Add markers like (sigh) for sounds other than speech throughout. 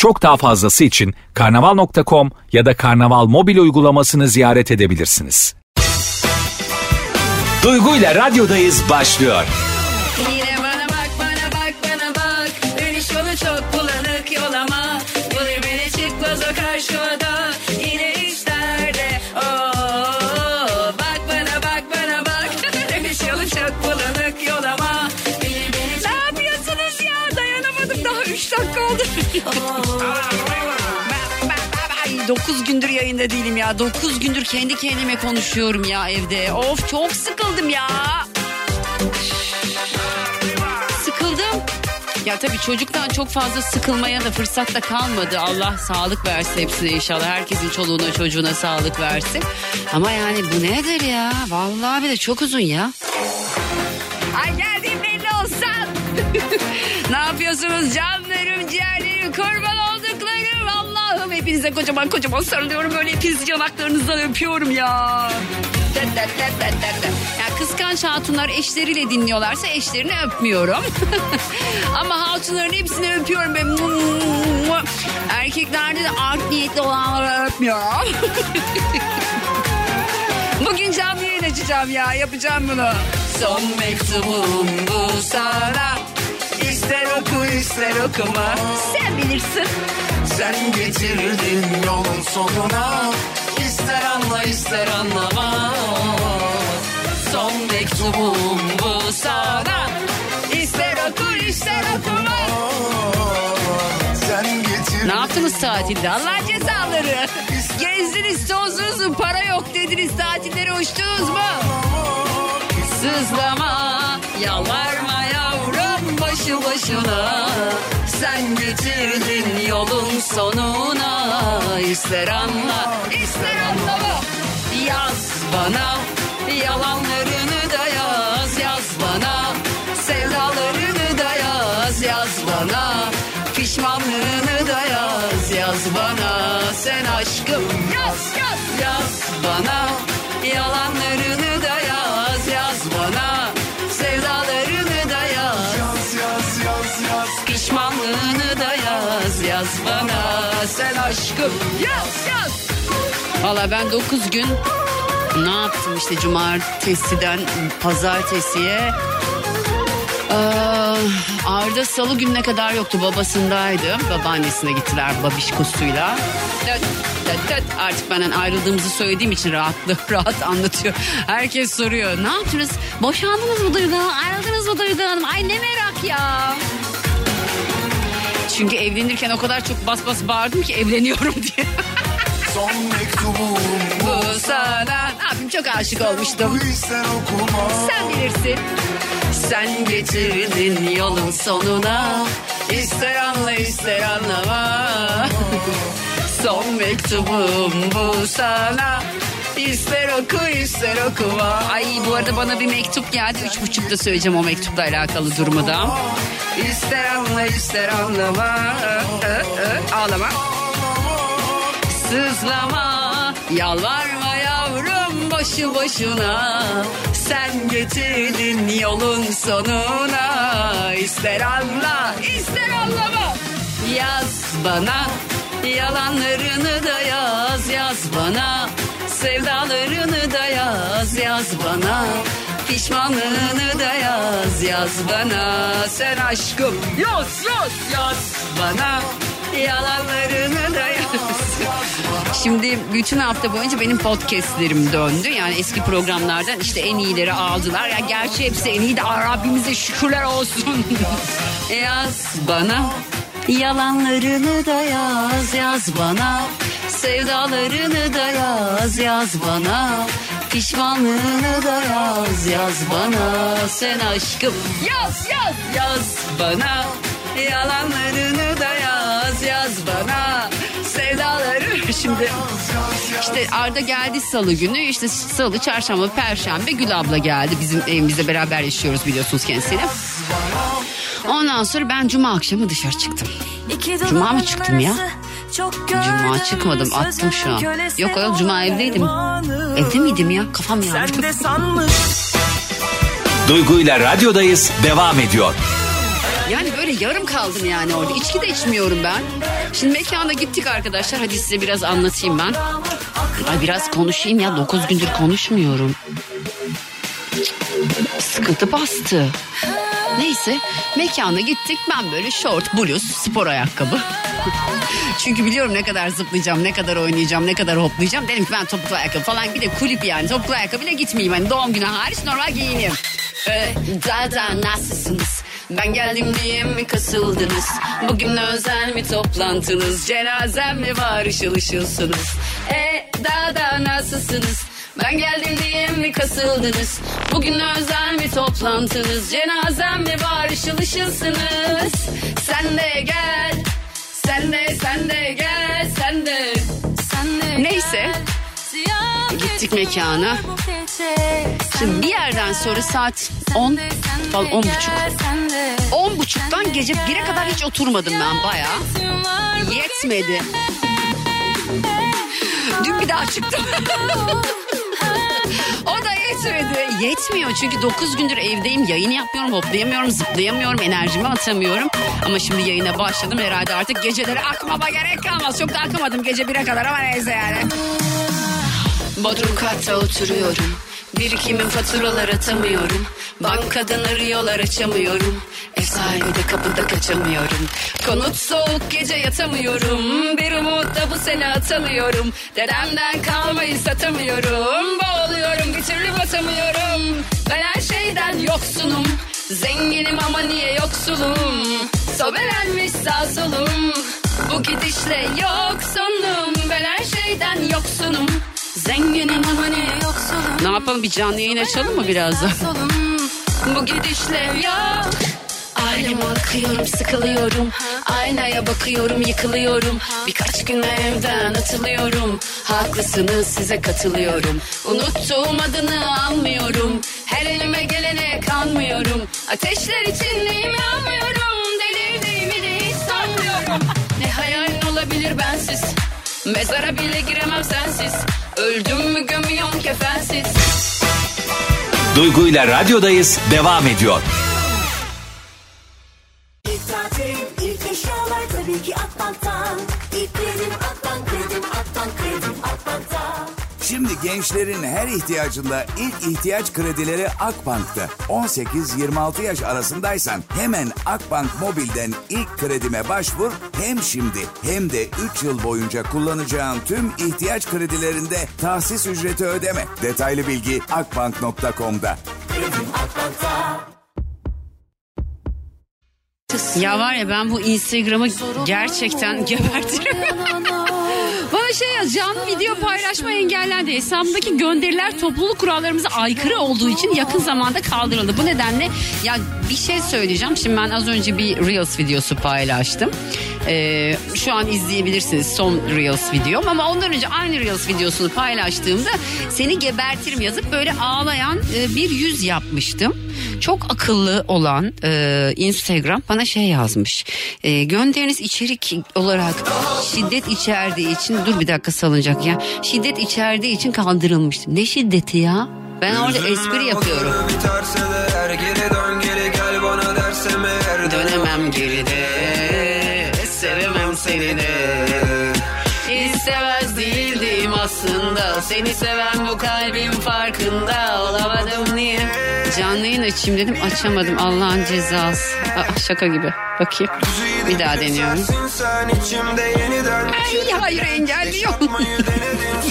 Çok daha fazlası için karnaval.com ya da karnaval mobil uygulamasını ziyaret edebilirsiniz. Duygu ile radyodayız başlıyor. Yine bana bak bana bak bana bak. Dönüş yolu çok bulanık yol ama Bulur beni çıkmaz o karşıda Yine işlerde. Oo, Bak bana bak bana bak. (laughs) Dönüş yolu çok bulanık yol ama Bulur beni Ne yapıyorsunuz ya? Dayanamadım. Daha 3 dakika (laughs) 9 gündür yayında değilim ya. 9 gündür kendi kendime konuşuyorum ya evde. Of çok sıkıldım ya. Sıkıldım. Ya tabii çocuktan çok fazla sıkılmaya da fırsat da kalmadı. Allah sağlık versin hepsine inşallah. Herkesin çoluğuna çocuğuna sağlık versin. Ama yani bu nedir ya? Vallahi bir de çok uzun ya. Ay geldiğim belli olsan. (laughs) yapıyorsunuz canlarım, ciğerlerim, kurban olduklarım Allah'ım. Hepinize kocaman kocaman sarılıyorum. Böyle hepinizi yanaklarınızdan öpüyorum ya. Ya kıskanç hatunlar eşleriyle dinliyorlarsa eşlerini öpmüyorum. (laughs) Ama hatunların hepsini öpüyorum. Ben Erkeklerde de art niyetli olanları öpmüyorum. (laughs) Bugün canlı yayın açacağım ya. Yapacağım bunu. Son mektubum bu sana. İster oku ister okuma. Sen bilirsin. Sen getirdin yolun sonuna İster anla ister anlama Son mektubum bu sana. İster oku ister okuma. Sen getirdin Ne yaptınız tatilde? Allah cezaları. Gezdiniz tozdunuz mu? Para yok dediniz tatillere uçtunuz mu? Sızlama, yalvarma başı başına. Sen getirdin yolun sonuna. İster anla, ister anlama. Yaz bana, yalanlarını da yaz, yaz bana. Sevdalarını da yaz, yaz bana. Pişmanlığını da yaz, yaz bana. Sen aşkım yaz, yaz, yaz bana. Yalanlarını sen aşkım yaz yaz. Valla ben 9 gün ne yaptım işte cumartesiden pazartesiye. Arda salı gününe kadar yoktu babasındaydı. Babaannesine gittiler babişkosuyla. Dıt, dıt. Artık benden ayrıldığımızı söylediğim için rahatlı (laughs) rahat anlatıyor. Herkes soruyor. Ne yaptınız? Boşandınız mı Duygu Hanım? Ayrıldınız mı Duygu Hanım? Ay ne merak ya. Çünkü evlenirken o kadar çok bas bas bağırdım ki evleniyorum (laughs) diye. Son mektubum Bu sana. Yapayım çok aşık olmuştum. Sen bilirsin. Sen getirdin yolun sonuna. İster anla ister anlama. (laughs) Son mektubum bu sana. İster oku ister okuma. Ay bu arada bana bir mektup geldi. Üç buçukta söyleyeceğim o mektupla alakalı durumu da. İster anla ister anlama. Ö, ö, ö. Ağlama. Sızlama, yalvarma yavrum boşu boşuna. Sen getirdin yolun sonuna. İster anla, ister anlama. Yaz bana, yalanlarını da yaz, yaz bana. Sevdalarını da yaz, yaz bana. Pişmanlığını da yaz, yaz bana. Sen aşkım yaz, yaz, yaz bana. Yalanlarını da yaz. Şimdi bütün hafta boyunca benim podcastlerim döndü. Yani eski programlardan işte en iyileri aldılar. Ya gerçi hepsi en iyi de Rabbimize şükürler olsun. (laughs) yaz bana yalanlarını da yaz yaz bana. Sevdalarını da yaz yaz bana. Pişmanlığını da yaz yaz bana. Sen aşkım yaz yaz yaz bana. Yalanlarını da yaz yaz bana. Sevdaları (laughs) Şimdi işte Arda geldi salı günü işte salı, çarşamba, perşembe Gül abla geldi. Bizim evimizde beraber yaşıyoruz biliyorsunuz kendisiyle. Ondan sonra ben cuma akşamı dışarı çıktım. Cuma mı çıktım ya? Cuma çıkmadım attım şu an. Yok oğlum cuma evdeydim. Evde miydim ya? Kafam yandı. Duygu ile radyodayız devam ediyor. Yani böyle yarım kaldım yani orada. İçki de içmiyorum ben. Şimdi mekana gittik arkadaşlar. Hadi size biraz anlatayım ben. Ay biraz konuşayım ya. Dokuz gündür konuşmuyorum. Sıkıntı bastı. Neyse mekana gittik. Ben böyle şort, bluz, spor ayakkabı. Çünkü biliyorum ne kadar zıplayacağım, ne kadar oynayacağım, ne kadar hoplayacağım. Dedim ki ben topuklu ayakkabı falan bir de kulüp yani topuklu ayakkabıyla gitmeyeyim. Hani doğum günü hariç normal giyineyim. Ee, da nasılsınız? Ben geldim diye mi kasıldınız? Bugün özel mi toplantınız? Cenazem mi var ışıl ışılsınız? E da da nasılsınız? Ben geldim diye mi kasıldınız? Bugün özel mi toplantınız? Cenazem mi var ışıl ışılsınız? Sen de gel, sen de sen de gel, sen de. Neyse gittik mekana. Şimdi bir yerden sonra saat 10 falan 10 buçuk. 10 buçuktan gece 1'e kadar hiç oturmadım ben bayağı. Yetmedi. Dün bir daha çıktım. (laughs) o da yetmedi. Yetmiyor çünkü 9 gündür evdeyim. Yayın yapmıyorum, hoplayamıyorum, zıplayamıyorum, enerjimi atamıyorum. Ama şimdi yayına başladım. Herhalde artık geceleri akmama gerek kalmaz. Çok da akamadım gece 1'e kadar ama neyse yani. Bodrum katta oturuyorum. Birikimin faturalar atamıyorum. Bankadan arıyorlar açamıyorum. Ev sahibi de kapıda kaçamıyorum. Konut soğuk gece yatamıyorum. Bir umut da bu sene atamıyorum. Dedemden kalmayı satamıyorum. Boğuluyorum bir türlü batamıyorum. Ben her şeyden yoksunum. Zenginim ama niye yoksulum? Sobelenmiş sağ solum. Bu gidişle yok sonum. Ben her şeyden yoksunum. Zenginim ama niye yoksulum? Ne yapalım bir canlı yayın açalım mı birazdan? Bu gidişle yok. Aileme bakıyorum sıkılıyorum. Aynaya bakıyorum yıkılıyorum. Birkaç güne evden atılıyorum. Haklısınız size katılıyorum. Unuttuğum adını almıyorum Her elime gelene kanmıyorum. Ateşler içindeyim yanmıyorum Delirdiğimi de hiç sanmıyorum. Ne hayalin olabilir bensiz? Mezara bile giremem sensiz. Öldüm mü gömüyorum kefensiz? Duygu ile radyodayız devam ediyor. İlk tatil, ilk eşyalar tabii ki Akbank'tan. İlk kredim Akbank, kredim Akbank, kredim Akbank'tan. Şimdi gençlerin her ihtiyacında ilk ihtiyaç kredileri Akbank'ta. 18-26 yaş arasındaysan hemen Akbank Mobil'den ilk kredime başvur. Hem şimdi hem de 3 yıl boyunca kullanacağın tüm ihtiyaç kredilerinde tahsis ücreti ödeme. Detaylı bilgi akbank.com'da. Ya var ya ben bu Instagram'ı gerçekten gebertirim. (laughs) Bana şey yaz canlı video paylaşma engellendi. Hesabımdaki gönderiler topluluk kurallarımıza aykırı olduğu için yakın zamanda kaldırıldı. Bu nedenle ya bir şey söyleyeceğim. Şimdi ben az önce bir Reels videosu paylaştım. Ee, şu an izleyebilirsiniz son Reels videom ama ondan önce aynı Reels videosunu paylaştığımda seni gebertirim yazıp böyle ağlayan e, bir yüz yapmıştım. Çok akıllı olan e, Instagram bana şey yazmış. E, gönderiniz içerik olarak şiddet içerdiği için dur bir dakika salınacak ya. Şiddet içerdiği için kaldırılmıştı. Ne şiddeti ya? Ben orada espri yapıyorum. Biterse Dönemem geride Sevemem seni de. İstemez değildim aslında Seni seven bu kalbim farkında Olamadım niye? Canlı yayın açayım dedim açamadım. Allah'ın cezası. Aa, Şaka gibi. Bakayım. Bir daha deniyorum. Ay hayır engelliyor (laughs)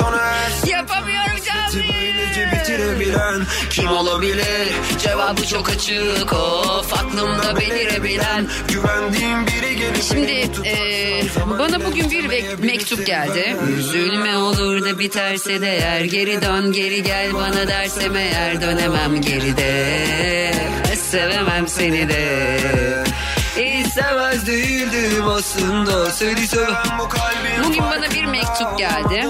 Yapamıyorum canlı Böylece bitirebilen Kim olabilir cevabı çok açık Of aklımda belirebilen Güvendiğim biri gelip Şimdi eee, bana bugün bir ve- mektup geldi. Üzülme olur da biterse de eğer geri dön geri gel bana dersem eğer dönemem geride. Sevemem seni de. istemez değildim aslında Seni seven bu kalbim Bugün bana bir mektup geldi.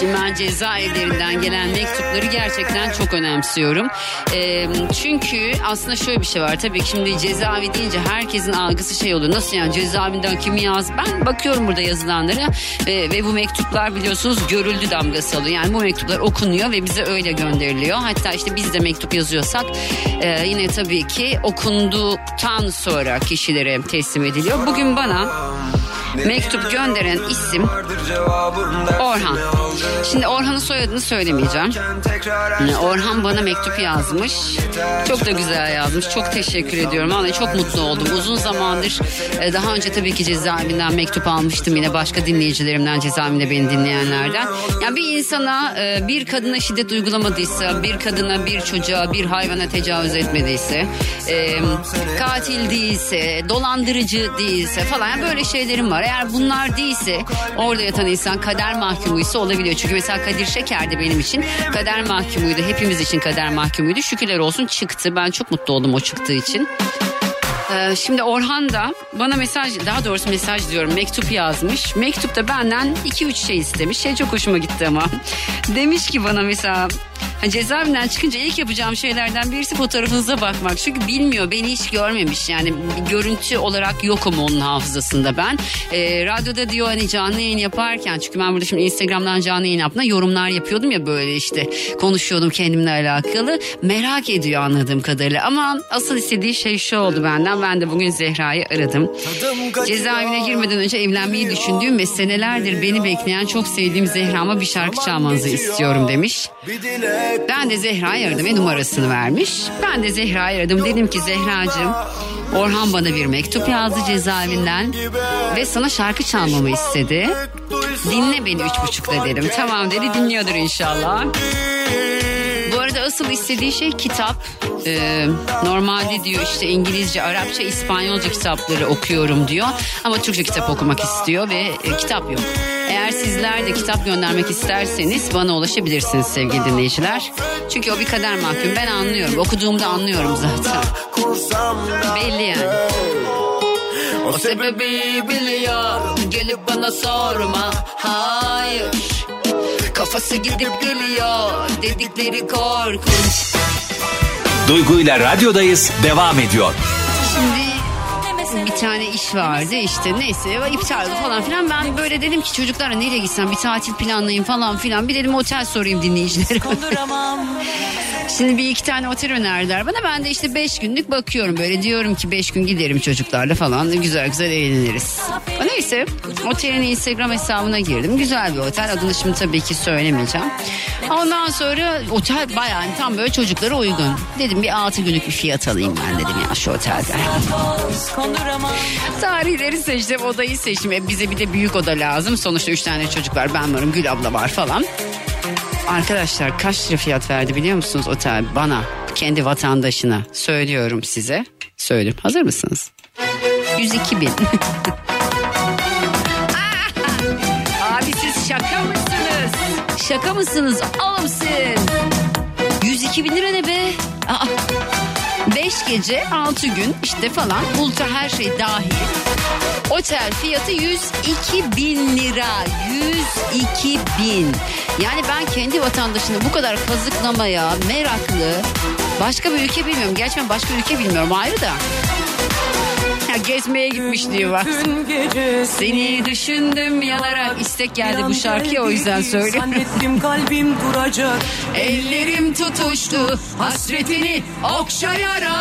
Şimdi ben cezaevlerinden gelen mektupları gerçekten çok önemsiyorum. Ee, çünkü aslında şöyle bir şey var. Tabii ki şimdi cezaevi deyince herkesin algısı şey oluyor. Nasıl yani cezaevinden kim yaz? Ben bakıyorum burada yazılanlara ve, ve bu mektuplar biliyorsunuz görüldü damgası alıyor. Yani bu mektuplar okunuyor ve bize öyle gönderiliyor. Hatta işte biz de mektup yazıyorsak e, yine tabii ki okunduktan sonra kişilere teslim ediliyor. Bugün bana mektup gönderen isim Orhan. Şimdi Orhan'ın soyadını söylemeyeceğim. Orhan bana mektup yazmış. Çok da güzel yazmış. Çok teşekkür ediyorum. Vallahi çok mutlu oldum. Uzun zamandır e, daha önce tabii ki cezaevinden mektup almıştım yine başka dinleyicilerimden cezaevinde beni dinleyenlerden. Yani bir insana e, bir kadına şiddet uygulamadıysa, bir kadına, bir çocuğa, bir hayvana tecavüz etmediyse, e, katil değilse, dolandırıcı değilse falan yani böyle şeylerim var. Eğer bunlar değilse orada yatan insan kader mahkumuysa olabiliyor. Çünkü mesela Kadir Şeker de benim için kader mahkumuydu. Hepimiz için kader mahkumuydu. Şükürler olsun çıktı. Ben çok mutlu oldum o çıktığı için. Ee, Şimdi Orhan da bana mesaj daha doğrusu mesaj diyorum mektup yazmış. Mektupta benden 2-3 şey istemiş. Şey çok hoşuma gitti ama. (laughs) Demiş ki bana mesela ha, cezaevinden çıkınca ilk yapacağım şeylerden birisi fotoğrafınıza bakmak. Çünkü bilmiyor beni hiç görmemiş. Yani görüntü olarak yokum onun hafızasında ben. Ee, radyoda diyor hani canlı yayın yaparken çünkü ben burada şimdi Instagram'dan canlı yayın yaptığımda yorumlar yapıyordum ya böyle işte konuşuyordum kendimle alakalı. Merak ediyor anladığım kadarıyla ama asıl istediği şey şu oldu benden. Ben de bugün Zehra'yı aradım. Cezaevine girmeden önce evlenmeyi düşündüğüm ve senelerdir beni bekleyen çok sevdiğim Zehra'ma bir şarkı çalmanızı istiyorum demiş. Ben de Zehra'yı aradım ve numarasını vermiş. Ben de Zehra'yı aradım. Dedim ki Zehra'cığım Orhan bana bir mektup yazdı cezaevinden ve sana şarkı çalmamı istedi. Dinle beni üç buçukta dedim. Tamam dedi dinliyordur inşallah. Bu arada asıl istediği şey kitap. Ee, normalde diyor işte İngilizce, Arapça, İspanyolca kitapları okuyorum diyor. Ama Türkçe kitap okumak istiyor ve e, kitap yok. Eğer sizler de kitap göndermek isterseniz bana ulaşabilirsiniz sevgili dinleyiciler. Çünkü o bir kader mahkum. Ben anlıyorum. Okuduğumda anlıyorum zaten. Belli yani. O sebebi biliyor Gelip bana sorma Hayır Kafası gidip geliyor Dedikleri korkunç Duygu ile radyodayız devam ediyor. Şimdi bir tane iş vardı işte neyse iptal oldu falan filan. Ben böyle dedim ki çocuklara nereye gitsem bir tatil planlayayım falan filan. Bir dedim otel sorayım dinleyicilere. (laughs) Şimdi bir iki tane otel önerdiler bana. Ben de işte beş günlük bakıyorum böyle diyorum ki beş gün giderim çocuklarla falan. Güzel güzel eğleniriz. Neyse otelin Instagram hesabına girdim. Güzel bir otel. Adını şimdi tabii ki söylemeyeceğim. Ondan sonra otel bayağı tam böyle çocuklara uygun. Dedim bir altı günlük bir fiyat alayım ben dedim ya şu otelde. Tarihleri seçtim, odayı seçtim. E, bize bir de büyük oda lazım. Sonuçta üç tane çocuk var, ben varım, Gül abla var falan. Arkadaşlar kaç lira fiyat verdi biliyor musunuz otel bana? Kendi vatandaşına söylüyorum size. Söyleyeyim. Hazır mısınız? 102 bin. (laughs) Abi siz şaka mısınız? Şaka mısınız? Alımsın. 102 bin lira ne be? Aa, 5 gece 6 gün işte falan ultra her şey dahil. Otel fiyatı 102 bin lira. 102 bin. Yani ben kendi vatandaşını bu kadar kazıklamaya meraklı başka bir ülke bilmiyorum. Gerçi ben başka ülke bilmiyorum ayrı da. Ya gezmeye gitmiş diyor bak. Seni düşündüm yanarak istek geldi bu şarkıya o yüzden söylüyorum. Zannettim kalbim duracak. Ellerim tutuştu hasretini okşayarak.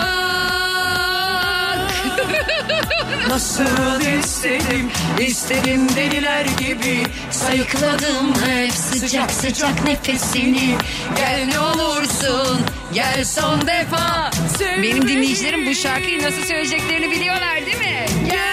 (laughs) Nasıl istedim, istedim deliler gibi. Sayıkladım hep sıcak sıcak nefesini. Gel ne olursun gel son defa. Benim dinleyicilerim bu şarkıyı nasıl söyleyeceklerini biliyorlar değil mi? Gel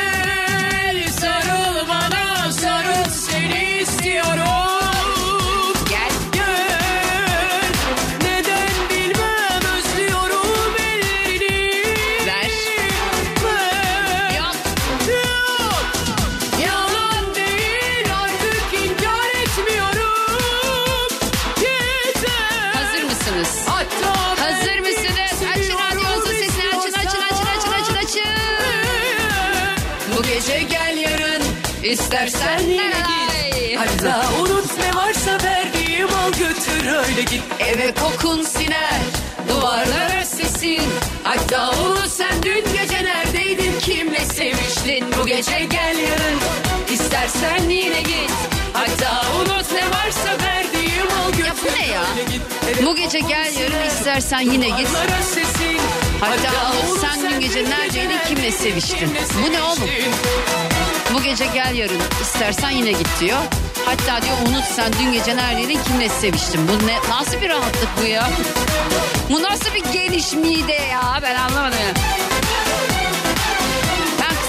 İstersen yine git. Hatta unut ne varsa verdiğim al götür öyle git. Eve kokun siner, duvarlara sesin. Hatta unut sen dün gece neredeydin, kimle seviştin. Bu gece gel yarın, istersen yine git. Hatta unut ne varsa verdiğim al götür. Ya bu ne ya? Bu gece gel yarın istersen yine git. Hatta unut sen dün gece neredeydin, kimle seviştin. Bu ne oğlum? Bu gece gel yarın istersen yine git diyor. Hatta diyor unut sen dün gece neredeydin kimle seviştin. Bu ne, nasıl bir rahatlık bu ya? Bu nasıl bir geniş mide ya ben anlamadım ya.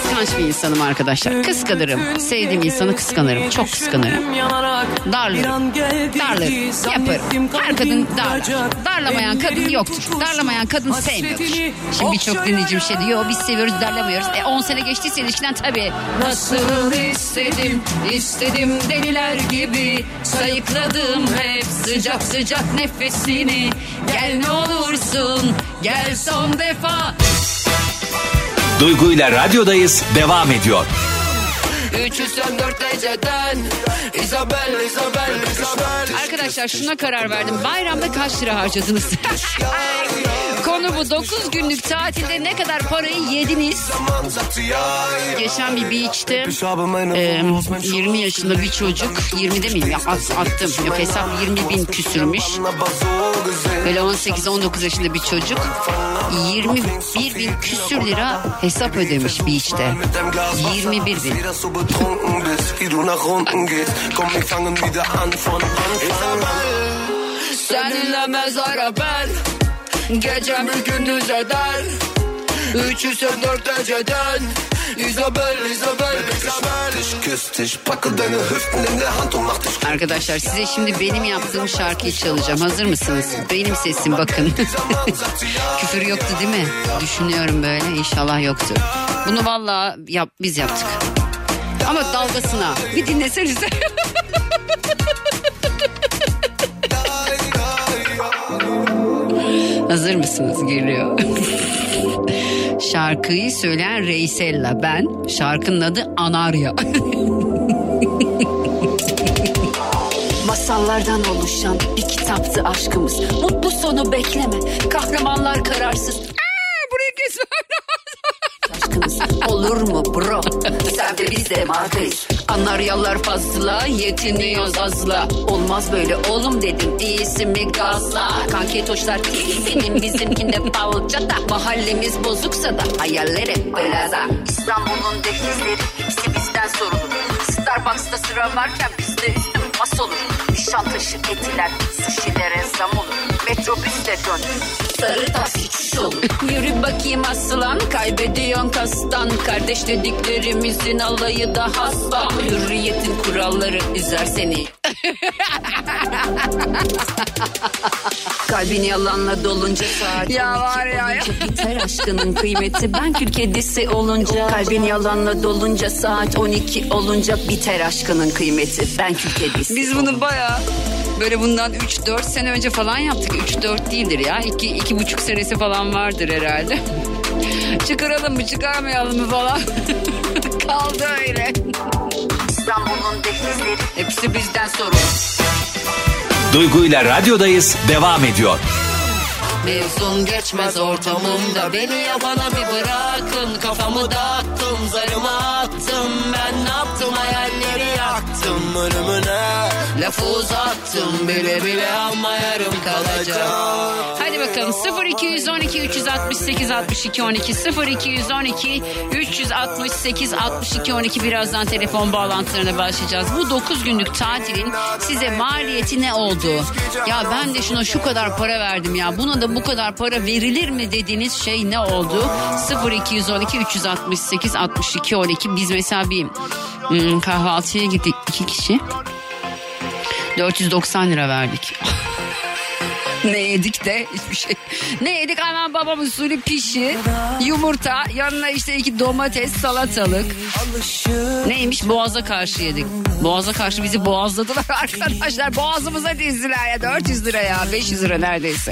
Kıskanç bir insanım arkadaşlar. Kıskanırım. Sevdiğim insanı kıskanırım. Çok kıskanırım. Darlarım. Darlarım. Yaparım. Her kadın darlar. Darlamayan kadın yoktur. Darlamayan kadın sevmiyordur. Şimdi birçok dinleyicim şey diyor. Biz seviyoruz darlamıyoruz. E 10 sene geçtiyse ilişkiden tabii. Nasıl istedim, istedim deliler gibi. Sayıkladım hep sıcak sıcak nefesini. Gel ne olursun, gel son defa. Duygu ile radyodayız devam ediyor. 304 geceden Isabel, Isabel, Isabel Arkadaşlar şuna karar verdim. Bayramda kaç lira harcadınız? (laughs) Konu bu 9 günlük tatilde ne kadar parayı yediniz? Geçen bir beach'te e, 20 yaşında bir çocuk 20 demeyeyim ya at- attım. Yok hesap 20 bin küsürmüş. Böyle 18-19 yaşında bir çocuk 21 bin küsür lira hesap ödemiş beach'te. 21 bin. Seninle mezara ben Gecemi gündüz eder 304 geceden Isabel, Isabel, Isabel Ich küss dich, packe deine Hüften in der Hand und mach dich Arkadaşlar size şimdi benim yaptığım şarkıyı çalacağım. Hazır mısınız? Benim sesim bakın. (laughs) Küfür yoktu değil mi? Düşünüyorum böyle inşallah yoktu. Bunu vallahi yap, biz yaptık. Ama dalgasına. Bir dinlesenize. (laughs) Hazır mısınız? Geliyor. (laughs) Şarkıyı söyleyen Reysella ben. Şarkının adı Anarya. (laughs) Masallardan oluşan bir kitaptı aşkımız. Mutlu sonu bekleme. Kahramanlar kararsız. Aa, burayı kesmem (laughs) aşkımız olur mu bro? Sen de biz de markayız. Anaryalar fazla yetiniyoruz azla. Olmaz böyle oğlum dedim iyisi mi gazla. Kanketoşlar senin bizimkinde (laughs) balçata. Mahallemiz bozuksa da hayaller hep. İstanbul'un dehlizleri hepsi bizden sorulur. Starbucks'ta sıra varken bizde üstüm mas olur. Nişantaşı etiler, suşilere zam olur. Metrobüste dön. Sarı tas olur. Yürü bakayım aslan, kaybediyorsun kastan. Kardeş dediklerimizin alayı da hasta. Hürriyetin kuralları üzer seni. Kalbin yalanla dolunca saat Ya var ya. Biter aşkının kıymeti ben kül kedisi olunca. Kalbin yalanla dolunca saat 12 olunca biter aşkının kıymeti ben kül kedisi. Biz bunu baya böyle bundan 3-4 sene önce falan yaptık. 3-4 değildir ya. 2-2,5 senesi falan vardır herhalde. (laughs) Çıkaralım mı çıkarmayalım mı falan. (laughs) Kaldı öyle. İstanbul'un dehlizleri hepsi bizden sorulur. Duygu ile radyodayız devam ediyor. Mevzum geçmez ortamımda Beni yabana bir bırakın Kafamı dağıttım zarımı attım Ben ne yaptım hayalleri yaktım Ölümüne Lafı uzattım bile bile ama yarım kalacak Hadi bakalım 0212 368 62 12 0212 368 62 12 birazdan telefon bağlantılarına başlayacağız. Bu 9 günlük tatilin size maliyeti ne oldu? Ya ben de şuna şu kadar para verdim ya buna da bu kadar para verilir mi dediğiniz şey ne oldu? 0212 368 62 12 biz mesela bir hmm, kahvaltıya gittik iki kişi 490 lira verdik. (laughs) ne yedik de hiçbir şey. Ne yedik anam babam usulü pişi, yumurta, yanına işte iki domates, salatalık. Neymiş boğaza karşı yedik. Boğaza karşı bizi boğazladılar (laughs) arkadaşlar. Boğazımıza dizdiler ya 400 lira ya 500 lira neredeyse.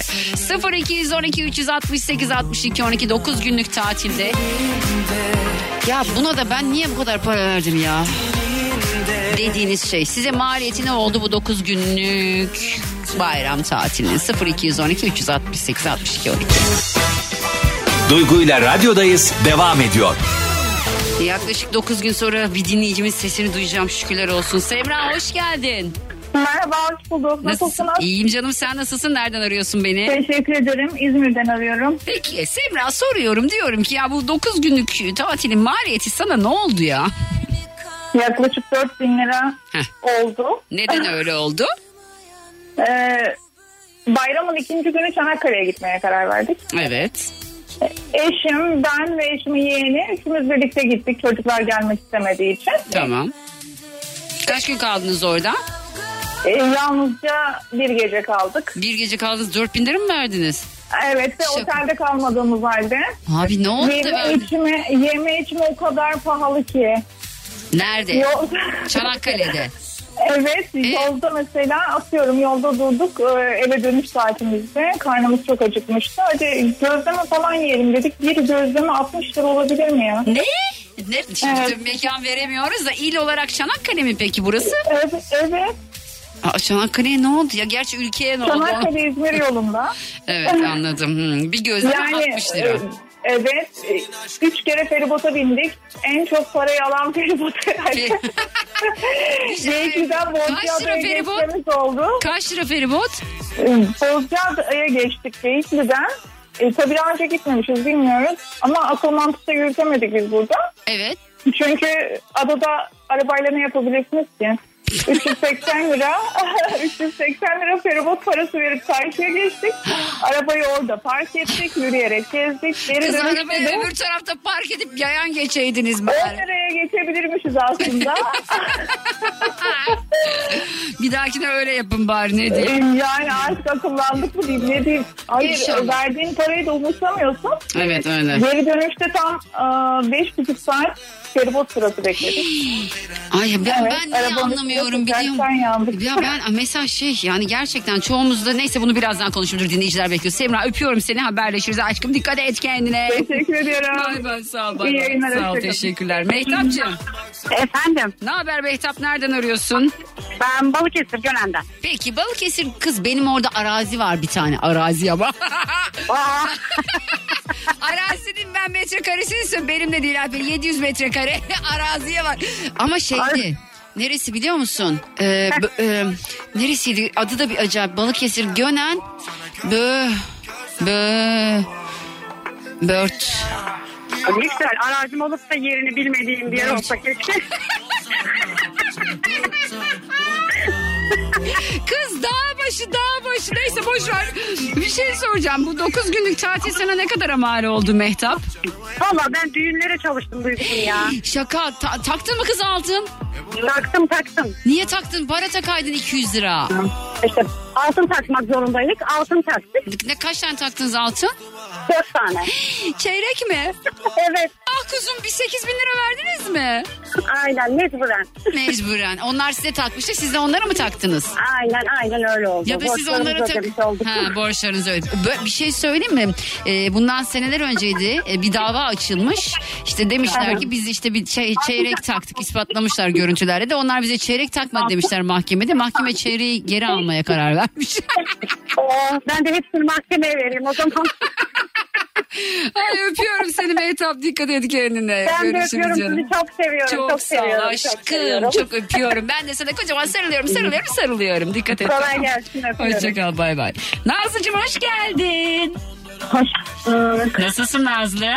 0212 368 62 12 9 günlük tatilde. Ya buna da ben niye bu kadar para verdim ya? Dediğiniz şey size maliyeti ne oldu bu 9 günlük bayram tatilinin 0212 368 62 12. Duygu ile radyodayız devam ediyor. Yaklaşık 9 gün sonra bir dinleyicimin sesini duyacağım şükürler olsun. Semra hoş geldin. Merhaba, hoş bulduk. Nasılsınız? İyiyim canım sen nasılsın? Nereden arıyorsun beni? Teşekkür ederim. İzmir'den arıyorum. Peki Semra soruyorum diyorum ki ya bu 9 günlük tatilin maliyeti sana ne oldu ya? Yaklaşık 4 bin lira Heh. oldu. Neden (laughs) öyle oldu? Ee, bayramın ikinci günü Çanakkale'ye gitmeye karar verdik. Evet. Eşim, ben ve eşimin yeğeni üçümüz birlikte gittik. Çocuklar gelmek istemediği için. Tamam. Kaç gün kaldınız orada? Ee, yalnızca bir gece kaldık. Bir gece kaldınız 4000 lira mı verdiniz? Evet ve Şaka. otelde kalmadığımız halde. Abi ne oldu Yeme içme, yeme içme o kadar pahalı ki. Nerede? Yol... Çanakkale'de. (laughs) Evet E? yolda mesela atıyorum yolda durduk e, eve dönüş saatimizde karnımız çok acıkmıştı. Hadi gözleme falan yiyelim dedik. Bir gözleme 60 lira olabilir mi ya? Ne? Ne? Şimdi Evet. mekan veremiyoruz da il olarak Çanakkale mi peki burası? Evet, evet. Aa, Çanakkale'ye ne oldu ya? Gerçi ülkeye ne oldu? Çanakkale İzmir yolunda. (laughs) Evet anladım. Hmm, Bir gözleme Yani 60 lira. e, evet e, üç kere feribota bindik. En çok parayı alan (laughs) feribot herhalde. (laughs) Lira Bozcaada'ya feribot? geçmemiz oldu. Kaç lira feribot? E, Bozcaada'ya geçtik Geyikli'den. E, tabii daha önce gitmemişiz bilmiyoruz. Ama akıl mantıkta yürütemedik biz burada. Evet. Çünkü adada arabayla ne yapabilirsiniz ki? 380 lira (laughs) 380 lira feribot parası verip karşıya geçtik. Arabayı orada park ettik. Yürüyerek gezdik. Geri Kız arabayı de öbür tarafta park edip yayan geçeydiniz 10 bari. liraya geçebilirmişiz aslında. (laughs) Bir dahakine öyle yapın bari ne diyeyim. Yani artık akıllandık mı diyeyim ne diyeyim. Hayır İnşallah. verdiğin parayı da umursamıyorsun. Evet öyle. Geri dönüşte tam e, beş buçuk saat feribot sırası bekledik. Ay ben, Evet, ben niye anlamıyorum üstüne biliyor sıcaktan yandık. musun? Ya ben mesela şey yani gerçekten çoğumuzda neyse bunu birazdan konuşuruz dinleyiciler bekliyor. Semra öpüyorum seni haberleşiriz aşkım dikkat et kendine. Teşekkür ediyorum. (laughs) Bay bay sağ ol. Bay İyi yayınlar, Sağ ol teşekkürler. Mehtapcığım Efendim ne haber Mehtap nereden arıyorsun? ben Balıkesir Gönen'den. Peki Balıkesir kız benim orada arazi var bir tane arazi ama. (laughs) (laughs) Arazinin ben metrekaresini istiyorum. Benim de değil abi. 700 metrekare araziye var. Ama şeydi. Neresi biliyor musun? Ee, b- e, neresiydi? Adı da bir acayip. Balıkesir Gönen. Bö. Bö. Bört. güzel arazim olup da yerini bilmediğim bir yer olsa keşke. (laughs) Kız dağ başı dağ başı. Neyse boş ver. Bir şey soracağım. Bu 9 günlük tatil sana ne kadar mal oldu Mehtap? Valla ben düğünlere çalıştım duygusum ya. Şaka. Ta- taktın mı kız altın? Taktım taktım. Niye taktın? Para takaydın 200 lira. İşte altın takmak zorundaydık. Altın taktık. Ne kaç tane taktınız altın? Dört tane. Çeyrek mi? (laughs) Evet Ah kuzum bir 8 bin lira verdiniz mi? aynen mecburen. Mecburen. Onlar size takmıştı siz de onlara mı taktınız? Aynen aynen öyle oldu. Ya da siz onlara tak... Ha borçlarınızı ödedik. Bir şey söyleyeyim mi? Ee, bundan seneler önceydi. Ee, bir dava açılmış. İşte demişler ki biz işte bir çey- çeyrek taktık. ispatlamışlar görüntülerle de. Onlar bize çeyrek takmadı demişler mahkemede. Mahkeme çeyreği geri almaya karar vermiş. (laughs) Oo, ben de hepsini mahkemeye vereyim o zaman. (laughs) Ay öpüyorum seni Mehtap. Dikkat et kendine. Ben de Görüşürüz öpüyorum canım. sizi çok seviyorum. Çok, Çok, sağ ol aşkım. Çok seviyorum. Çok öpüyorum. Ben de sana kocaman sarılıyorum, sarılıyorum, sarılıyorum. Dikkat et. Kolay gelsin, öpüyorum. Hoşçakal, bay bay. Nazlıcığım hoş geldin. Hoş bulduk. Nasılsın Nazlı?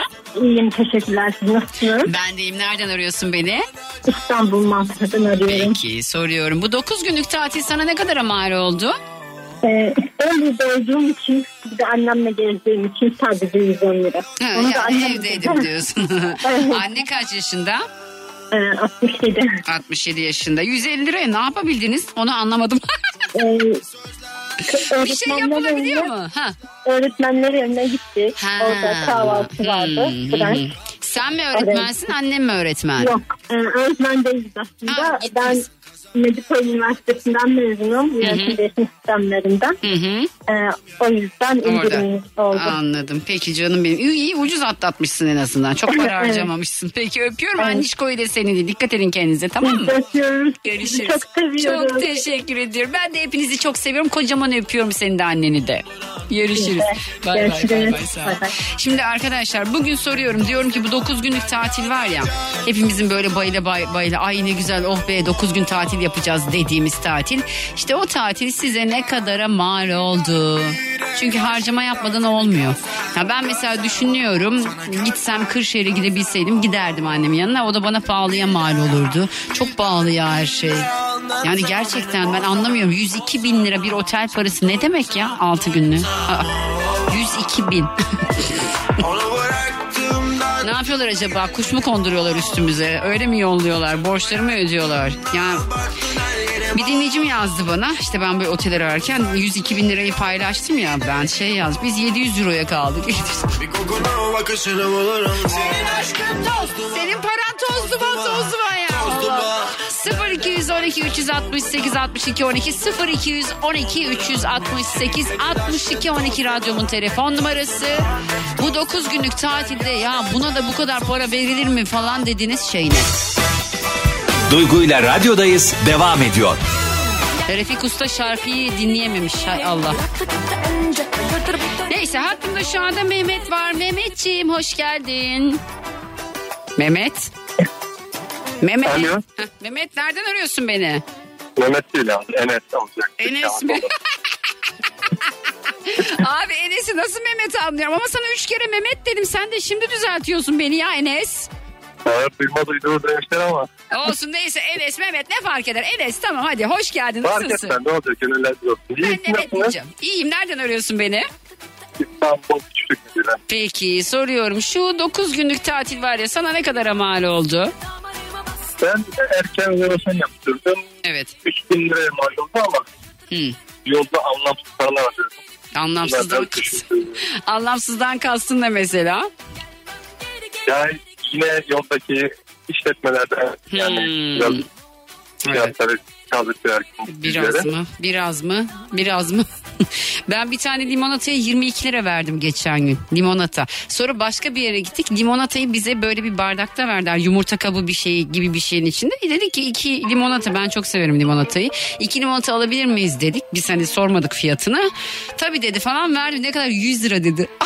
İyiyim teşekkürler. Siz nasılsınız? Ben deyim. Nereden arıyorsun beni? İstanbul Mantık'tan arıyorum. Peki soruyorum. Bu 9 günlük tatil sana ne kadar mal oldu? Ee, İstanbul'da olduğum için bir de annemle gezdiğim için sadece 110 lira. Ha, Onu da yani annem evdeydim diyorsun. (laughs) (laughs) Evet. Anne kaç yaşında? Ee, 67. 67 yaşında. 150 liraya ne yapabildiniz? Onu anlamadım. Ee, (laughs) bir şey yapılabiliyor mu? Ha. Öğretmenler evine gittik. Ha. Orada kahvaltı vardı. Hmm, French. hmm. Sen mi öğretmensin, annem mi öğretmen? Yok. E, öğretmen değiliz aslında. Ha, ben. Medipol Üniversitesi'nden mezunum. Yönetim değişim sistemlerinden. Hı hı. Ee, o yüzden indirim oldu. Anladım. Peki canım benim. İyi, iyi ucuz atlatmışsın en azından. Çok para (laughs) Evet. harcamamışsın. Peki öpüyorum. Evet. Annişko'yu da seni de. Dikkat edin kendinize tamam mı? Öpüyoruz. Görüşürüz. Çok seviyoruz. Çok teşekkür ediyorum. Ben de hepinizi çok seviyorum. Kocaman öpüyorum seni de anneni de. Görüşürüz. Bay bay. Şimdi arkadaşlar bugün soruyorum. Diyorum ki bu 9 günlük tatil var ya. Hepimizin böyle bayıla bay- bayıla ay ne güzel oh be 9 gün tatil yapacağız dediğimiz tatil. İşte o tatil size ne kadara mal oldu. Çünkü harcama yapmadan olmuyor. Ya ben mesela düşünüyorum gitsem Kırşehir'e gidebilseydim giderdim annemin yanına. O da bana pahalıya mal olurdu. Çok pahalı ya her şey. Yani gerçekten ben anlamıyorum. 102 bin lira bir otel parası ne demek ya 6 günlük? Aa, 102 bin. (laughs) ne yapıyorlar acaba? Kuş mu konduruyorlar üstümüze? Öyle mi yolluyorlar? Borçları mı ödüyorlar? Ya bir dinleyicim yazdı bana. İşte ben böyle otel ararken 102 bin lirayı paylaştım ya. Ben şey yaz. Biz 700 euroya kaldık. Senin paran toz duman toz duman ya. Allah. 0212 368 62 12 0212 368 62 12 radyomun telefon numarası. Bu 9 günlük tatilde ya buna da bu kadar para verilir mi falan dediğiniz şey ne? Duygu ile radyodayız devam ediyor. Refik Usta şarkıyı dinleyememiş hay Allah. Neyse hakkında şu anda Mehmet var. Mehmetciğim hoş geldin. Mehmet. Mehmet. Alo. Heh, (laughs) Mehmet nereden arıyorsun beni? Mehmet değil abi. Enes olacak. Enes mi? (laughs) Abi Enes'i nasıl Mehmet anlıyorum ama sana üç kere Mehmet dedim sen de şimdi düzeltiyorsun beni ya Enes. Evet duyma duyduğu demişler ama. Olsun neyse Enes Mehmet ne fark eder Enes tamam hadi hoş geldin Fark nasılsın? etmez ne olacak gönüller olsun. Ben İyi Mehmet nasılsınız? diyeceğim. İyiyim nereden arıyorsun beni? İstanbul Küçük Müdürü. Peki soruyorum şu 9 günlük tatil var ya sana ne kadar mal oldu? Ben erken rezervasyon yaptırdım. Evet. 3000 liraya mal oldu ama Hı. yolda anlamsız paralar harcadım. Anlamsızdan, (laughs) anlamsızdan kastın ne mesela? Yani yine yoldaki işletmelerden yani Hmm. biraz Evet. fiyatları verdim. Biraz mı? Biraz mı? Biraz mı? (laughs) ben bir tane limonataya 22 lira verdim geçen gün. Limonata. Sonra başka bir yere gittik. Limonatayı bize böyle bir bardakta verdiler. Yumurta kabı bir şey gibi bir şeyin içinde. E dedik ki iki limonata. Ben çok severim limonatayı. İki limonata alabilir miyiz dedik. Biz hani sormadık fiyatını. Tabii dedi falan verdi. Ne kadar 100 lira dedi. (laughs)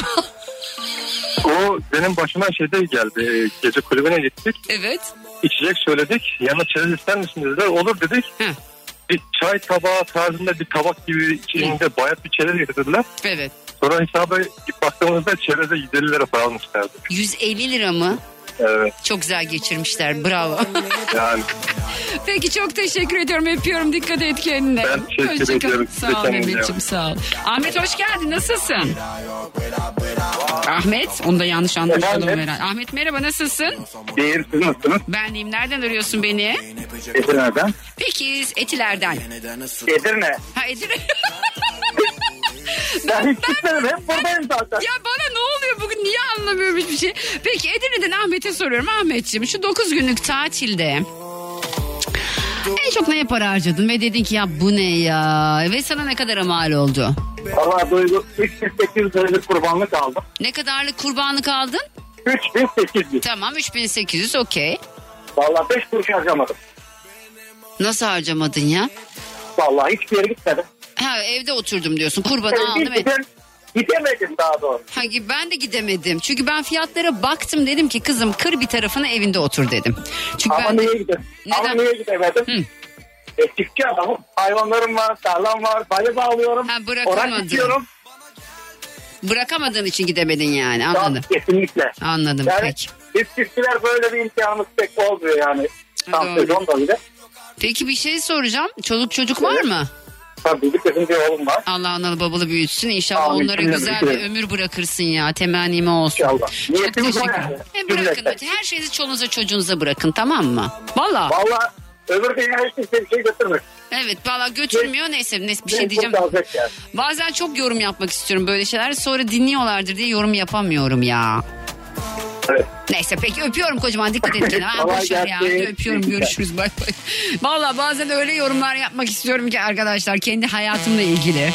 O benim başıma şeyde geldi. Gece kulübüne gittik. evet. İçecek söyledik. Yanına çerez ister misin dediler. Olur dedik. Heh. Bir çay tabağı tarzında bir tabak gibi içinde bayat bir çerez getirdiler. Evet. Sonra hesaba baktığımızda çereze 150 lira para almışlardı. 150 lira mı? Evet Çok güzel geçirmişler. Bravo. (laughs) yani Peki çok teşekkür ediyorum. Öpüyorum. Dikkat et kendine. Ben teşekkür Hoşça kal. ediyorum. Sağ ol Mehmetciğim sağ ol. Ahmet hoş geldin. Nasılsın? Ahmet. Onu da yanlış anlamış Efendim? oldum herhalde. Ahmet merhaba nasılsın? değil siz nasılsınız? Ben deyim. Nereden arıyorsun beni? Edirne'den. Peki Etiler'den. Edirne. Ha Edirne. (laughs) Ben hiç gitmedim hep buradayım zaten. Ya bana ne oluyor bugün niye anlamıyorum hiçbir şey. Peki Edirne'den Ahmet'e soruyorum. Ahmetciğim şu 9 günlük tatilde en çok neye para harcadın ve dedin ki ya bu ne ya ve sana ne kadar mal oldu? Valla duygu 3800 liralık kurbanlık aldım. Ne kadarlık kurbanlık aldın? 3800. Tamam 3800 okey. Valla 5 kuruş harcamadım. Nasıl harcamadın ya? Valla hiçbir yere gitmedim. Ha evde oturdum diyorsun kurbanı Yani aldım. gidem- gidemedim daha doğru. Ha, ben de gidemedim. Çünkü ben fiyatlara baktım dedim ki kızım kır bir tarafını evinde otur dedim. Çünkü Ama ben niye gidemedim? Neden? Ama niye gidemedim? Hı. E, çiftçi adamım. Hayvanlarım var, tarlam var, balı bağlıyorum. Ha, bırakamadın. Orak bırakamadığın için gidemedin yani anladım. Kesinlikle. Anladım Yani peki. biz çiftçiler böyle bir imkanımız pek olmuyor yani. Tam sezon da bile. Peki bir şey soracağım. Çoluk çocuk var mı? Tabii bir kızım bir oğlum var. Allah analı babalı büyütsün. İnşallah Amin. onlara güzel bir ömür bırakırsın ya. Temennime olsun. İnşallah. Çok Niyetimiz o teşekkür yani. Hem bırakın. Cümleten. Her şeyinizi çoluğunuza çocuğunuza bırakın tamam mı? Valla. Valla öbür dünya hiç kimse bir şey götürmez. Evet valla götürmüyor. Neyse, neyse bir şey diyeceğim. yani. Bazen çok yorum yapmak istiyorum böyle şeyler. Sonra dinliyorlardır diye yorum yapamıyorum ya. Neyse peki öpüyorum kocaman dikkat et kendine. (laughs) Ha, Kolay boş ver ya. Hadi öpüyorum görüşürüz bay bay. Valla bazen öyle yorumlar yapmak istiyorum ki arkadaşlar kendi hayatımla ilgili.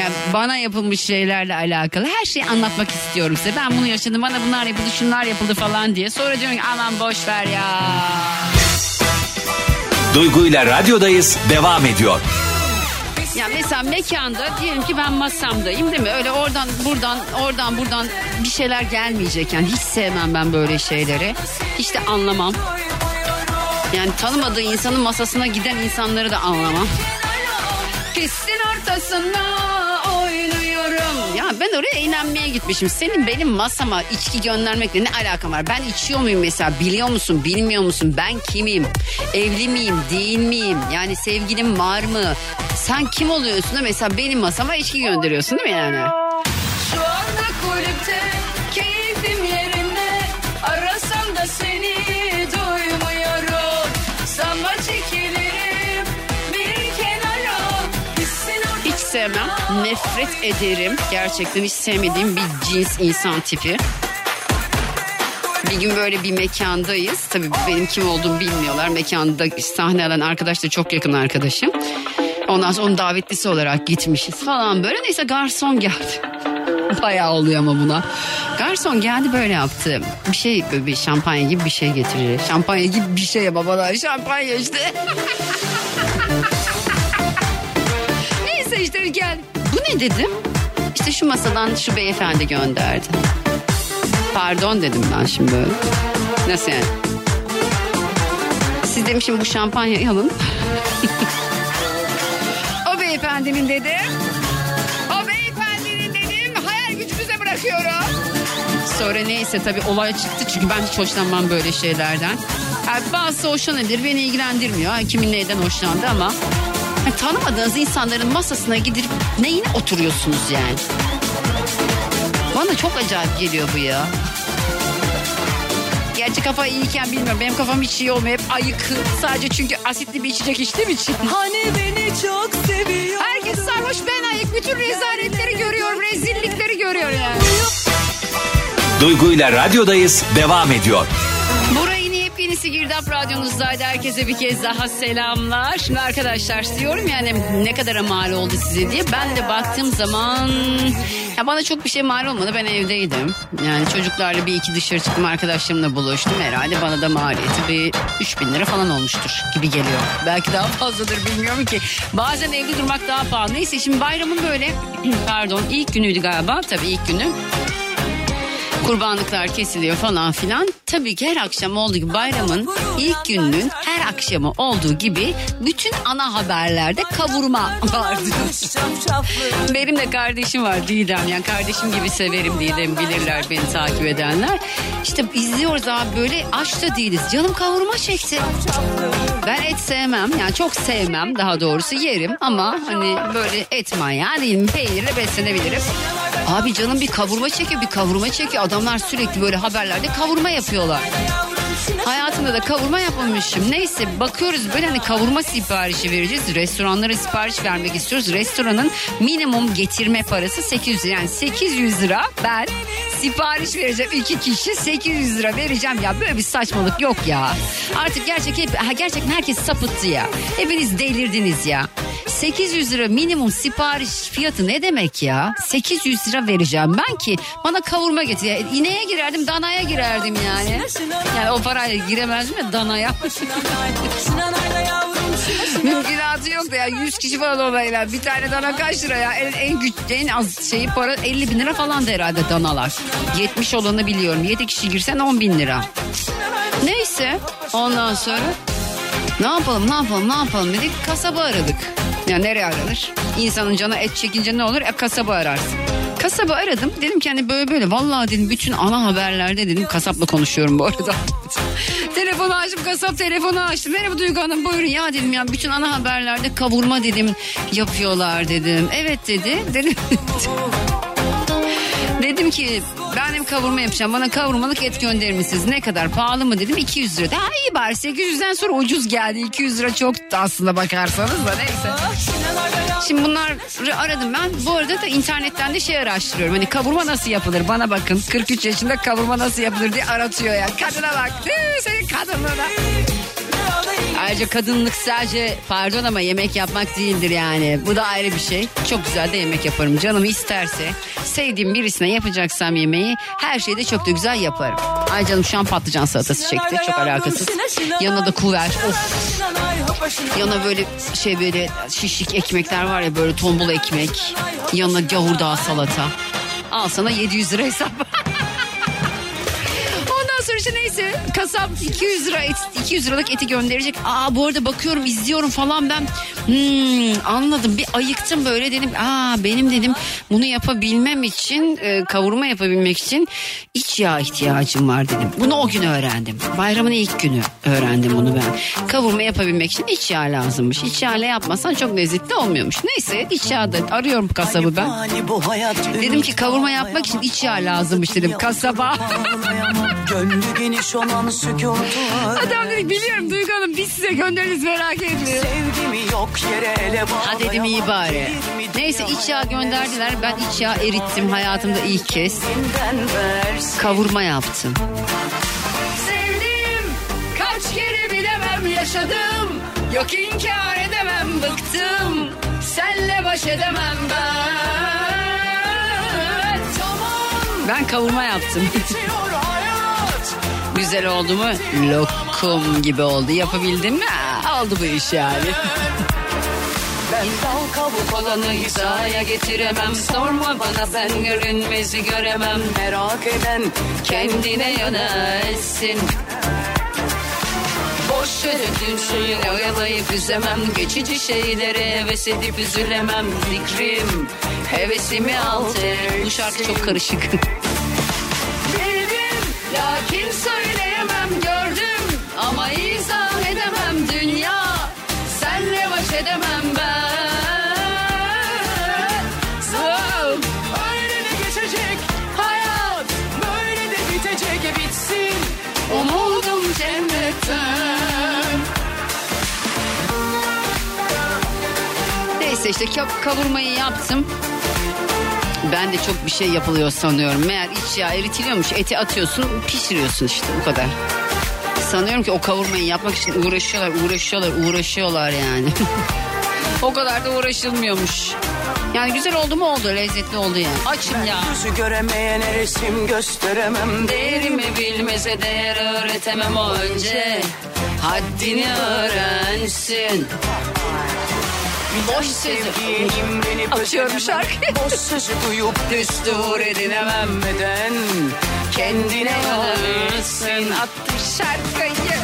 Yani bana yapılmış şeylerle alakalı her şeyi anlatmak istiyorum size. Ben bunu yaşadım bana bunlar yapıldı şunlar yapıldı falan diye. Sonra diyorum ki aman boş ver ya. Duygu ile radyodayız devam ediyor. Ya mesela mekanda diyelim ki ben masamdayım değil mi? Öyle oradan buradan oradan buradan bir şeyler gelmeyecek. Yani hiç sevmem ben böyle şeyleri. Hiç de anlamam. Yani tanımadığı insanın masasına giden insanları da anlamam. Pistin ortasında ben oraya eğlenmeye gitmişim. Senin benim masama içki göndermekle ne alakam var? Ben içiyor muyum mesela? Biliyor musun? Bilmiyor musun? Ben kimim? Evli miyim? Değil miyim? Yani sevgilim var mı? Sen kim oluyorsun da mesela benim masama içki gönderiyorsun değil mi yani? Şu anda kulüpte keyfim yerinde Arasam da seni sevmem. Nefret ederim. Gerçekten hiç sevmediğim bir cins insan tipi. Bir gün böyle bir mekandayız. Tabii benim kim olduğumu bilmiyorlar. Mekanda sahne alan arkadaş da çok yakın arkadaşım. Ondan sonra onun davetlisi olarak gitmişiz falan böyle. Neyse garson geldi. (laughs) Bayağı oluyor ama buna. Garson geldi böyle yaptı. Bir şey böyle bir şampanya gibi bir şey getirir. Şampanya gibi bir şey babalar. Şampanya işte. (laughs) İşte gel. Bu ne dedim? İşte şu masadan şu beyefendi gönderdi. Pardon dedim ben şimdi. Nasıl yani? Siz demişim bu şampanyayı alın. (laughs) o beyefendinin dedim. O beyefendinin dedim. Hayal gücünüze bırakıyorum. Sonra neyse tabii olay çıktı çünkü ben hiç hoşlanmam böyle şeylerden. Yani bazısı hoşlanabilir beni ilgilendirmiyor. Kimin neyden hoşlandı ama yani tanımadığınız insanların masasına gidip neyine oturuyorsunuz yani? Bana çok acayip geliyor bu ya. Gerçi kafa iyiyken bilmiyorum. Benim kafam hiç iyi olmuyor. Hep ayık. Sadece çünkü asitli bir içecek içtiğim için. Hani beni çok seviyor Herkes sarhoş ben ayık. Bütün rezaletleri görüyorum. Rezillikleri görüyor yani. Duygu ile radyodayız devam ediyor. Yepyenisi Girdap Radyonuzdaydı. Herkese bir kez daha selamlar. Şimdi arkadaşlar diyorum yani ne kadar mal oldu size diye. Ben de baktığım zaman ya bana çok bir şey mal olmadı. Ben evdeydim. Yani çocuklarla bir iki dışarı çıktım arkadaşlarımla buluştum. Herhalde bana da maliyeti bir 3000 lira falan olmuştur gibi geliyor. Belki daha fazladır bilmiyorum ki. Bazen evde durmak daha pahalı. Neyse şimdi bayramın böyle (clears throat) pardon ilk günüydü galiba. Tabii ilk günü kurbanlıklar kesiliyor falan filan. Tabii ki her akşam olduğu gibi bayramın ilk gününün her akşamı olduğu gibi bütün ana haberlerde kavurma vardı. (laughs) Benim de kardeşim var Didem. Yani kardeşim gibi severim Didem bilirler beni takip edenler. İşte izliyoruz abi böyle aç da değiliz. Canım kavurma çekti. Ben et sevmem yani çok sevmem daha doğrusu yerim ama hani böyle et manyağı değilim. Peynirle beslenebilirim. Abi canım bir kavurma çekiyor bir kavurma çekiyor. Adamlar sürekli böyle haberlerde kavurma yapıyorlar. Hayatımda da kavurma yapmamışım. Neyse bakıyoruz böyle hani kavurma siparişi vereceğiz. Restoranlara sipariş vermek istiyoruz. Restoranın minimum getirme parası 800 lira. Yani 800 lira ben sipariş vereceğim. iki kişi 800 lira vereceğim. Ya böyle bir saçmalık yok ya. Artık gerçek hep, gerçekten herkes sapıttı ya. Hepiniz delirdiniz ya. 800 lira minimum sipariş fiyatı ne demek ya? 800 lira vereceğim ben ki bana kavurma getir. İneğe girerdim danaya girerdim yani. Yani o parayla giremezdim ya danaya. Mümkünatı yok da ya 100 kişi falan olayla bir tane dana kaç lira ya en, en, güç, en az şeyi para 50 bin lira falan da herhalde danalar. 70 olanı biliyorum 7 kişi girsen 10 bin lira. Neyse ondan sonra ne yapalım ne yapalım ne yapalım dedik kasaba aradık. Ya nereye aranır? İnsanın canı et çekince ne olur? E, kasaba ararsın. Kasaba aradım. Dedim ki hani böyle böyle. Vallahi dedim bütün ana haberlerde dedim kasapla konuşuyorum bu arada. Telefonu açtım kasap telefonu açtım. Merhaba Duygu Hanım buyurun ya dedim ya. Bütün ana haberlerde kavurma dedim yapıyorlar dedim. Evet dedi. (laughs) Dedim. Dedim ki ben hem kavurma yapacağım bana kavurmalık et gönderir misiniz? Ne kadar pahalı mı dedim 200 lira. Daha iyi bari 800'den sonra ucuz geldi 200 lira çok aslında bakarsanız da neyse. Şimdi bunları aradım ben. Bu arada da internetten de şey araştırıyorum. Hani kavurma nasıl yapılır? Bana bakın 43 yaşında kavurma nasıl yapılır diye aratıyor ya. Kadına bak. Senin kadınlığına. Ayrıca kadınlık sadece pardon ama yemek yapmak değildir yani. Bu da ayrı bir şey. Çok güzel de yemek yaparım. Canım isterse sevdiğim birisine yapacaksam yemeği her şeyi de çok da güzel yaparım. Ay canım şu an patlıcan salatası çekti. Çok alakasız. Yanına da kuver. Of. Yanına böyle şey böyle şişlik ekmekler var ya böyle tombul ekmek. Yanına gavurdağ salata. Al sana 700 lira hesap. (laughs) İşte neyse kasap 200 lira et, 200 liralık eti gönderecek. Aa bu arada bakıyorum izliyorum falan ben hmm, anladım bir ayıktım böyle dedim. Aa benim dedim bunu yapabilmem için e, kavurma yapabilmek için iç yağ ihtiyacım var dedim. Bunu o gün öğrendim. Bayramın ilk günü öğrendim bunu ben. Kavurma yapabilmek için iç yağ lazımmış. İç yağla yapmasan çok lezzetli olmuyormuş. Neyse iç yağ da arıyorum kasabı ben. Dedim ki kavurma yapmak için iç yağ lazımmış dedim kasaba. (laughs) Geniş olan sükutu Adam dedi biliyorum Duygu Hanım biz size göndeririz merak etmeyin. Sevgimi yok yere ele Ha dedim iyi bari. Neyse iç yağ gönderdiler. Ben iç yağ erittim hayatımda ilk kez. Kavurma yaptım. Sevdim kaç kere bilemem yaşadım. Yok inkar edemem bıktım. Senle baş edemem ben. Ben kavurma yaptım. Güzel oldu mu? Lokum gibi oldu. Yapabildim mi? Ha, Oldu bu iş yani. Ben dal kabuk olanı hizaya getiremem Sorma bana ben görünmezi göremem Merak eden kendine yönelsin Boş yere dünsün oyalayıp üzemem Geçici şeylere heves edip üzülemem Fikrim hevesimi alt eder. Bu şarkı çok karışık (laughs) lakin söyleyemem gördüm Ama izah edemem. Dünya Senle baş edemem ben. Oh, Öyle de geçecek hayat Böyle de bitecek. Bitsin Umudum cennetten. Neyse işte ka- kavurmayı yaptım. Ben de çok bir şey yapılıyor sanıyorum. Meğer iç yağ eritiliyormuş. Eti atıyorsun pişiriyorsun işte bu kadar. Sanıyorum ki o kavurmayı yapmak için uğraşıyorlar, uğraşıyorlar, uğraşıyorlar yani. (laughs) o kadar da uğraşılmıyormuş. Yani güzel oldu mu oldu, lezzetli oldu yani. Açım ya. Yüzü göremeyene resim gösteremem Değerimi bilmeze değer öğretemem o önce. Haddini öğrensin. Boş sözü. Açıyorum şarkıyı. Boş sözü duyup Düstur edinemem. neden Kendine yanılsın. Attım şarkıyı.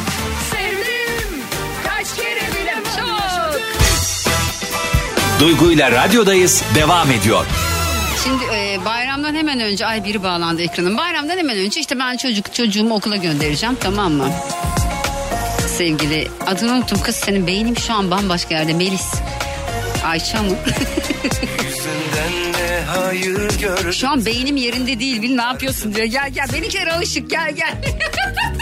Sevdim. Kaç kere bilemem. Çok. Duygu ile radyodayız devam ediyor. Şimdi e, bayramdan hemen önce ay biri bağlandı ekranım. Bayramdan hemen önce işte ben çocuk çocuğumu okula göndereceğim tamam mı? Sevgili adını unuttum kız senin beynim şu an bambaşka yerde Melis. Ayça mı? Şu an beynim yerinde değil bil ne yapıyorsun diyor. Gel gel benimkiler alışık gel gel. (laughs)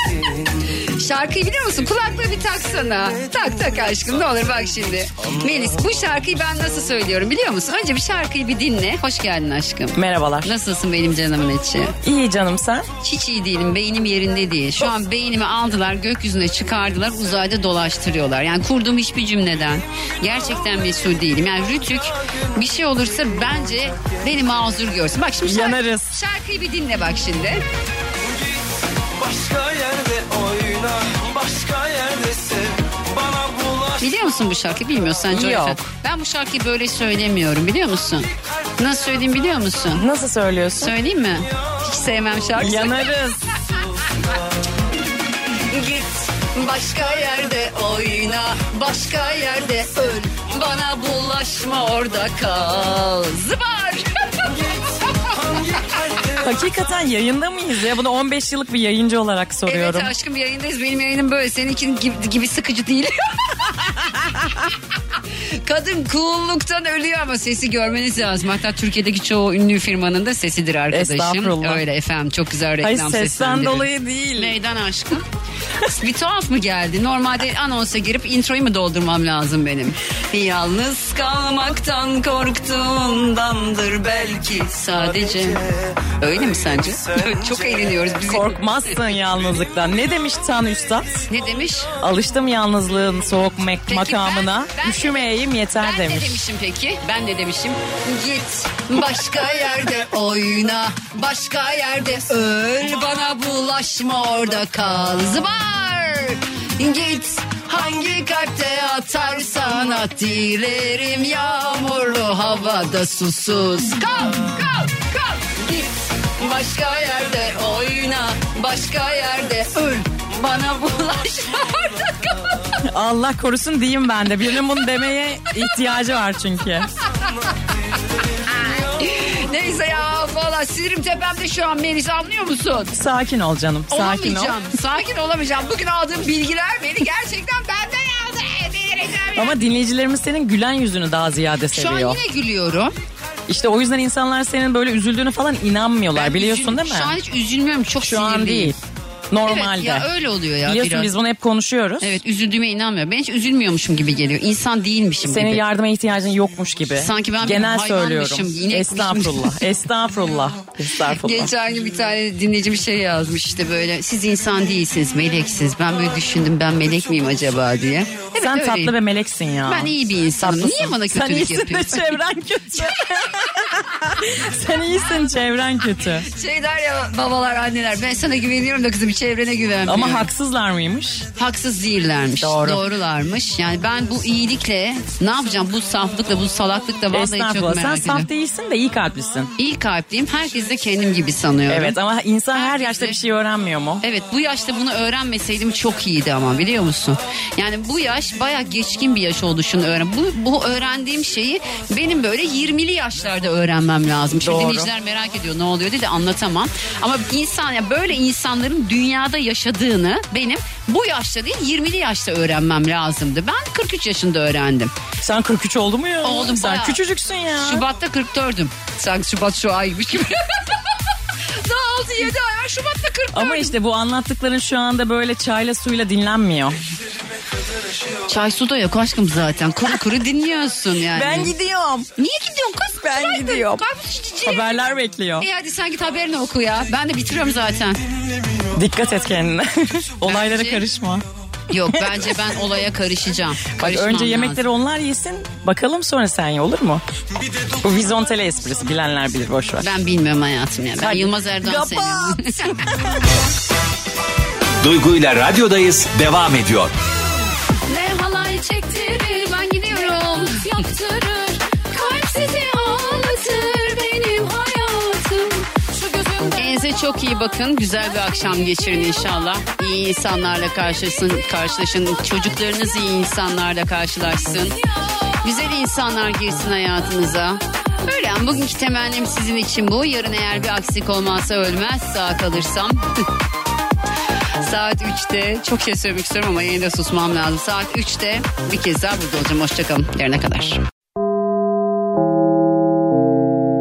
Şarkıyı biliyor musun? Kulaklığı bir taksana. Tak tak aşkım ne olur bak şimdi. Melis bu şarkıyı ben nasıl söylüyorum biliyor musun? Önce bir şarkıyı bir dinle. Hoş geldin aşkım. Merhabalar. Nasılsın benim canımın içi? İyi canım sen? Hiç iyi değilim. Beynim yerinde değil. Şu an beynimi aldılar, gökyüzüne çıkardılar, uzayda dolaştırıyorlar. Yani kurduğum hiçbir cümleden gerçekten mesul değilim. Yani Rütük bir şey olursa bence beni mazur görsün. Bak şimdi şarkı- Yanarız. şarkıyı bir dinle bak şimdi. Başka Biliyor musun bu şarkıyı? Bilmiyorsan Joy Yok. Ben bu şarkıyı böyle söylemiyorum biliyor musun? Nasıl söyleyeyim biliyor musun? Nasıl söylüyorsun? Söyleyeyim mi? Hiç sevmem şarkı. Yanarız. (laughs) Git başka yerde oyna, başka yerde öl. Bana bulaşma orada kal. Zıbar. Hakikaten yayında mıyız ya? Bunu 15 yıllık bir yayıncı olarak soruyorum. Evet aşkım yayındayız. Benim yayınım böyle. Seninkin gibi, gibi sıkıcı değil. (laughs) Kadın cool'luktan ölüyor ama sesi görmeniz lazım. Hatta Türkiye'deki çoğu ünlü firmanın da sesidir arkadaşım. Estağfurullah. Öyle efendim çok güzel Hayır reklam sesten seslendirir. dolayı değil. Neyden aşkım? Bir tuhaf mı geldi? Normalde anonsa girip introyu mu doldurmam lazım benim? Yalnız kalmaktan korktuğundandır belki sadece. Öyle mi sence? Çok eğleniyoruz. Biz Korkmazsın yalnızlıktan. Ne demiş Tan Üstad? Ne demiş? Alıştım yalnızlığın soğuk mek- Peki makamına. ben- ben- Üşümeyeyim yeter Ben demiş. ne demişim peki? Ben ne demişim? Git başka yerde oyna, başka yerde öl, bana bulaşma orada kal. Zıbar! Git hangi kalpte atarsan at dilerim yağmurlu havada susuz. Kal, kal, kal. Git başka yerde oyna, başka yerde öl, bana bulaşma (laughs) kal. Allah korusun diyeyim ben de. Birinin bunu demeye ihtiyacı var çünkü. (laughs) Neyse ya valla sinirim tepemde şu an Melis anlıyor musun? Sakin ol canım. Sakin ol. Olamayacağım. Sakin olamayacağım. Bugün aldığım bilgiler beni gerçekten benden aldı. Delireceğim ya. Ama dinleyicilerimiz senin gülen yüzünü daha ziyade Şu an seviyor. yine gülüyorum. İşte o yüzden insanlar senin böyle üzüldüğünü falan inanmıyorlar. Ben biliyorsun üzül- değil mi? Şu an hiç üzülmüyorum. Çok Şu an sinirliyim. değil. Normalde. Evet ya öyle oluyor ya Biliyorsun biraz. biz bunu hep konuşuyoruz. Evet üzüldüğüme inanmıyorum. Ben hiç üzülmüyormuşum gibi geliyor. İnsan değilmişim Senin gibi. yardıma ihtiyacın yokmuş gibi. Sanki ben bir Genel hayvanmışım, söylüyorum. inekmişim. Estağfurullah. (laughs) Estağfurullah. Estağfurullah. Geçen gün bir tane dinleyici bir şey yazmış işte böyle siz insan değilsiniz meleksiniz. Ben böyle düşündüm ben melek miyim acaba diye. Evet, Sen öyleyim. tatlı ve meleksin ya. Ben iyi bir insanım. Tatlısın. Niye bana Sen kötülük iyisin de yapıyorsun? çevren kötü. (laughs) Sen iyisin çevren kötü. Şey der ya babalar anneler ben sana güveniyorum da kızım çevrene güvenmiyorum. Ama haksızlar mıymış? Haksız değillermiş. Doğru. Doğrularmış. Yani ben bu iyilikle ne yapacağım bu saflıkla bu salaklıkla vallahi çok Estağfurullah. merak Sen ediyorum. saf değilsin de iyi kalplisin. İyi kalpliyim. Herkes de kendim gibi sanıyorum. Evet ama insan her yaşta bir şey öğrenmiyor mu? Evet bu yaşta bunu öğrenmeseydim çok iyiydi ama biliyor musun? Yani bu yaş baya geçkin bir yaş oldu şunu öğren. Bu, bu öğrendiğim şeyi benim böyle 20'li yaşlarda öğrenmem lazım. Şimdi Doğru. dinleyiciler merak ediyor ne oluyor diye de anlatamam. Ama insan ya böyle insanların dünyada yaşadığını benim bu yaşta değil 20'li yaşta öğrenmem lazımdı. Ben 43 yaşında öğrendim. Sen 43 oldu mu ya? Oldum Sen bayağı. küçücüksün ya. Şubat'ta 44'üm. Sanki Şubat şu aymış gibi. (laughs) Daha 6-7 ay var Şubat'ta 44'üm. Ama işte bu anlattıkların şu anda böyle çayla suyla dinlenmiyor. Çay su da yok aşkım zaten. Kuru kuru dinliyorsun yani. Ben gidiyorum. Niye gidiyorsun kız? Ben Zaten gidiyorum. Karpuz. Haberler bekliyor. İyi hadi sen git haberini oku ya. Ben de bitiriyorum zaten. Dikkat et kendine. (laughs) Olaylara Bence- karışma. Yok bence ben olaya karışacağım. Bak Karışmam önce yemekleri lazım. onlar yesin. Bakalım sonra sen ye olur mu? Bu vizontele esprisi bilenler bilir boş ver. Ben bilmiyorum hayatım ya. Ben Hadi. Yılmaz Erdoğan Kapat. seviyorum. (laughs) Duygu ile radyodayız devam ediyor. Ne halay çektirir ben gidiyorum Yaktırır çok iyi bakın. Güzel bir akşam geçirin inşallah. İyi insanlarla karşılaşın, karşılaşın. Çocuklarınız iyi insanlarla karşılaşsın. Güzel insanlar girsin hayatınıza. Öyle yani bugünkü temennim sizin için bu. Yarın eğer bir aksilik olmazsa ölmez sağ kalırsam. (laughs) Saat 3'te çok şey söylemek istiyorum ama yine de susmam lazım. Saat 3'te bir kez daha burada olacağım. Hoşçakalın. Yarına kadar.